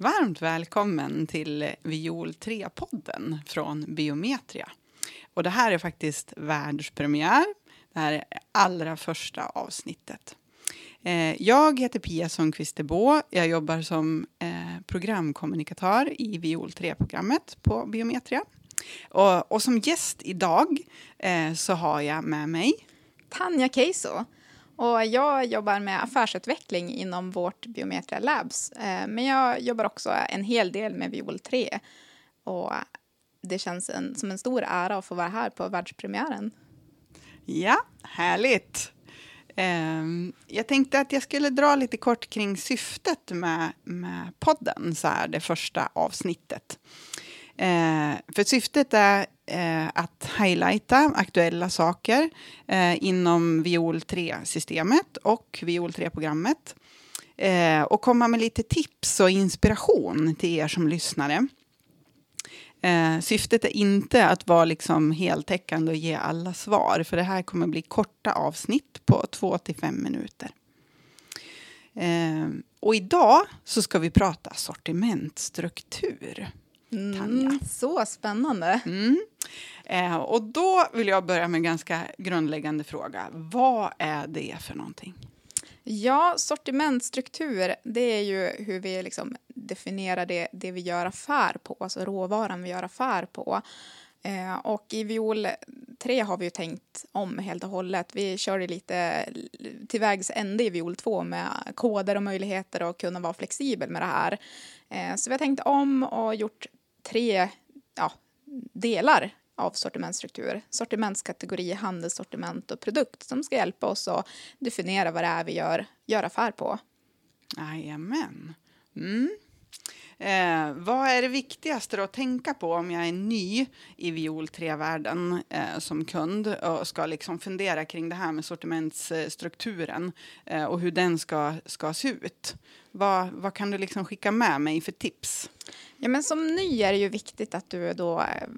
Varmt välkommen till Viol 3-podden från Biometria. Och det här är faktiskt världspremiär. Det här är allra första avsnittet. Eh, jag heter Pia Sundqvist Jag jobbar som eh, programkommunikatör i Viol 3-programmet på Biometria. Och, och, som gäst idag eh, så har jag med mig Tanja Keiso. Och jag jobbar med affärsutveckling inom vårt Biometria Labs. Eh, men jag jobbar också en hel del med Viol 3. Och det känns en, som en stor ära att få vara här på världspremiären. Ja, härligt. Ehm, jag tänkte att jag skulle dra lite kort kring syftet med, med podden, så här, det första avsnittet. Eh, för syftet är eh, att highlighta aktuella saker eh, inom Viol 3-systemet och Viol 3-programmet. Eh, och komma med lite tips och inspiration till er som lyssnare. Eh, syftet är inte att vara liksom heltäckande och ge alla svar, för det här kommer bli korta avsnitt på två till fem minuter. Eh, och idag så ska vi prata sortimentstruktur. Mm, så spännande. Mm. Eh, och då vill jag börja med en ganska grundläggande fråga. Vad är det för någonting? Ja, sortimentstruktur, det är ju hur vi liksom definierar det, det vi gör affär på, alltså råvaran vi gör affär på. Eh, och i Viol 3 har vi ju tänkt om helt och hållet. Vi körde lite till vägs ände i Viol 2 med koder och möjligheter att kunna vara flexibel med det här. Eh, så vi har tänkt om och gjort tre ja, delar av sortimentsstruktur. Sortimentskategori, handelssortiment och produkt som ska hjälpa oss att definiera vad det är vi gör, gör affär på. Jajamän. Mm. Eh, vad är det viktigaste att tänka på om jag är ny i Viol 3-världen eh, som kund och ska liksom fundera kring det här med sortimentsstrukturen eh, och hur den ska, ska se ut? Vad, vad kan du liksom skicka med mig för tips? Ja, men som ny är det ju viktigt att du då eh,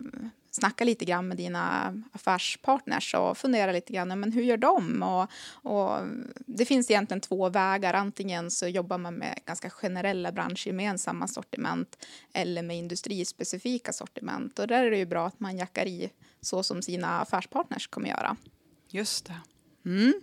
snacka lite grann med dina affärspartners och fundera lite grann, men hur gör de? Och, och, det finns egentligen två vägar, antingen så jobbar man med ganska generella branschgemensamma sortiment eller med industrispecifika sortiment och där är det ju bra att man jackar i så som sina affärspartners kommer göra. Just det. Mm.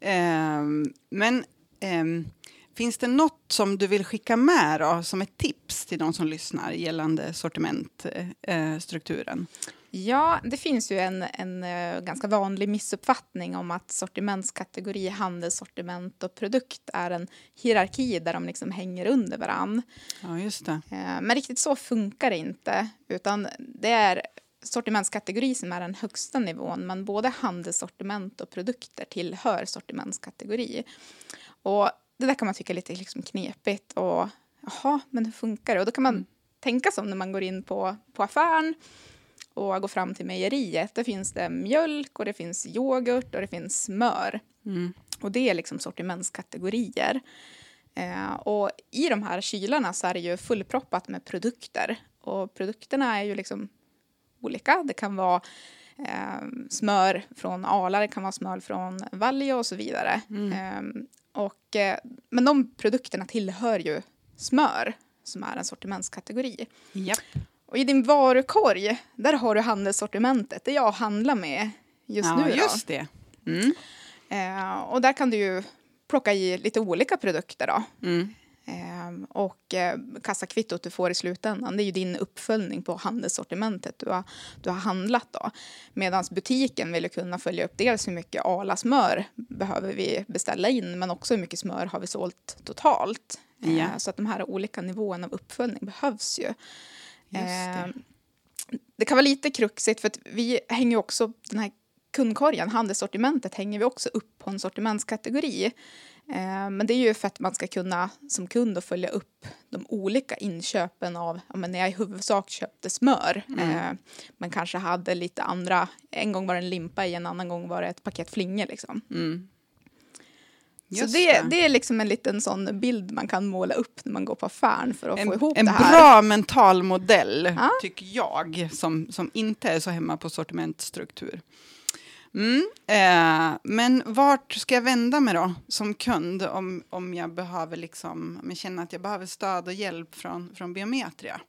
Eh, men eh, Finns det något som du vill skicka med då, som ett tips till de som lyssnar gällande sortimentstrukturen? Eh, ja, det finns ju en, en uh, ganska vanlig missuppfattning om att sortimentskategori, handelssortiment och produkt är en hierarki där de liksom hänger under varann. Ja, just det. Uh, men riktigt så funkar det inte, utan det är sortimentskategori som är den högsta nivån, men både handelssortiment och produkter tillhör sortimentskategori. Och det där kan man tycka är lite liksom knepigt och jaha, men hur funkar det? Och då kan man mm. tänka som när man går in på, på affären och går fram till mejeriet. Där finns det mjölk och det finns yoghurt och det finns smör. Mm. Och det är liksom sortimentskategorier. Eh, och i de här kylarna så är det ju fullproppat med produkter. Och produkterna är ju liksom olika. Det kan vara eh, smör från Arla, det kan vara smör från Valjo och så vidare. Mm. Eh, och, eh, men de produkterna tillhör ju smör, som är en sortimentskategori. Yep. Och i din varukorg, där har du handelssortimentet, det jag handlar med just ja, nu. Ja, just det. Mm. Eh, och där kan du ju plocka i lite olika produkter då. Mm. Eh, och eh, kassakvittot du får i slutändan, det är ju din uppföljning på handelssortimentet du har, du har handlat då. Medan butiken vill kunna följa upp dels hur mycket Arla smör behöver vi beställa in, men också hur mycket smör har vi sålt totalt. Eh, ja. Så att de här olika nivåerna av uppföljning behövs ju. Det. Eh, det. kan vara lite kruxigt för att vi hänger också den här kundkorgen, handelssortimentet, hänger vi också upp på en sortimentskategori. Eh, men det är ju för att man ska kunna som kund följa upp de olika inköpen av, ja, men när jag i huvudsak köpte smör, mm. eh, men kanske hade lite andra, en gång var det en limpa i, en annan gång var det ett paket flingor liksom. Mm. Så det, det. det, är liksom en liten sån bild man kan måla upp när man går på affären för att en, få ihop det här. En bra mental modell, ah? tycker jag, som, som inte är så hemma på sortimentstruktur. Mm, eh, men vart ska jag vända mig då som kund om, om jag behöver liksom, om jag känner att jag behöver stöd och hjälp från, från Biometria?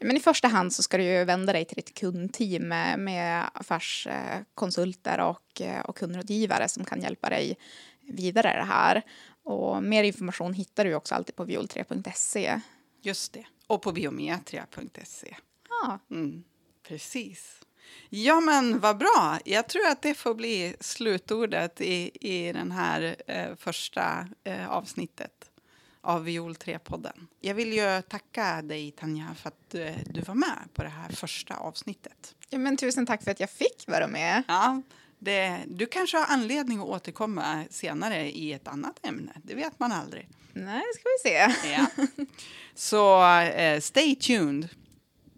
Men I första hand så ska du ju vända dig till ditt kundteam med, med affärskonsulter och, och kundrådgivare som kan hjälpa dig vidare det här. Och mer information hittar du också alltid på viol3.se. Just det, och på biometria.se. Ja. Mm, precis. Ja, men vad bra. Jag tror att det får bli slutordet i, i den här eh, första eh, avsnittet av Viol 3-podden. Jag vill ju tacka dig, Tanja, för att du, du var med på det här första avsnittet. Ja, men tusen tack för att jag fick vara med. Ja, det, du kanske har anledning att återkomma senare i ett annat ämne. Det vet man aldrig. Nej, ska vi se. Ja. Så uh, stay tuned.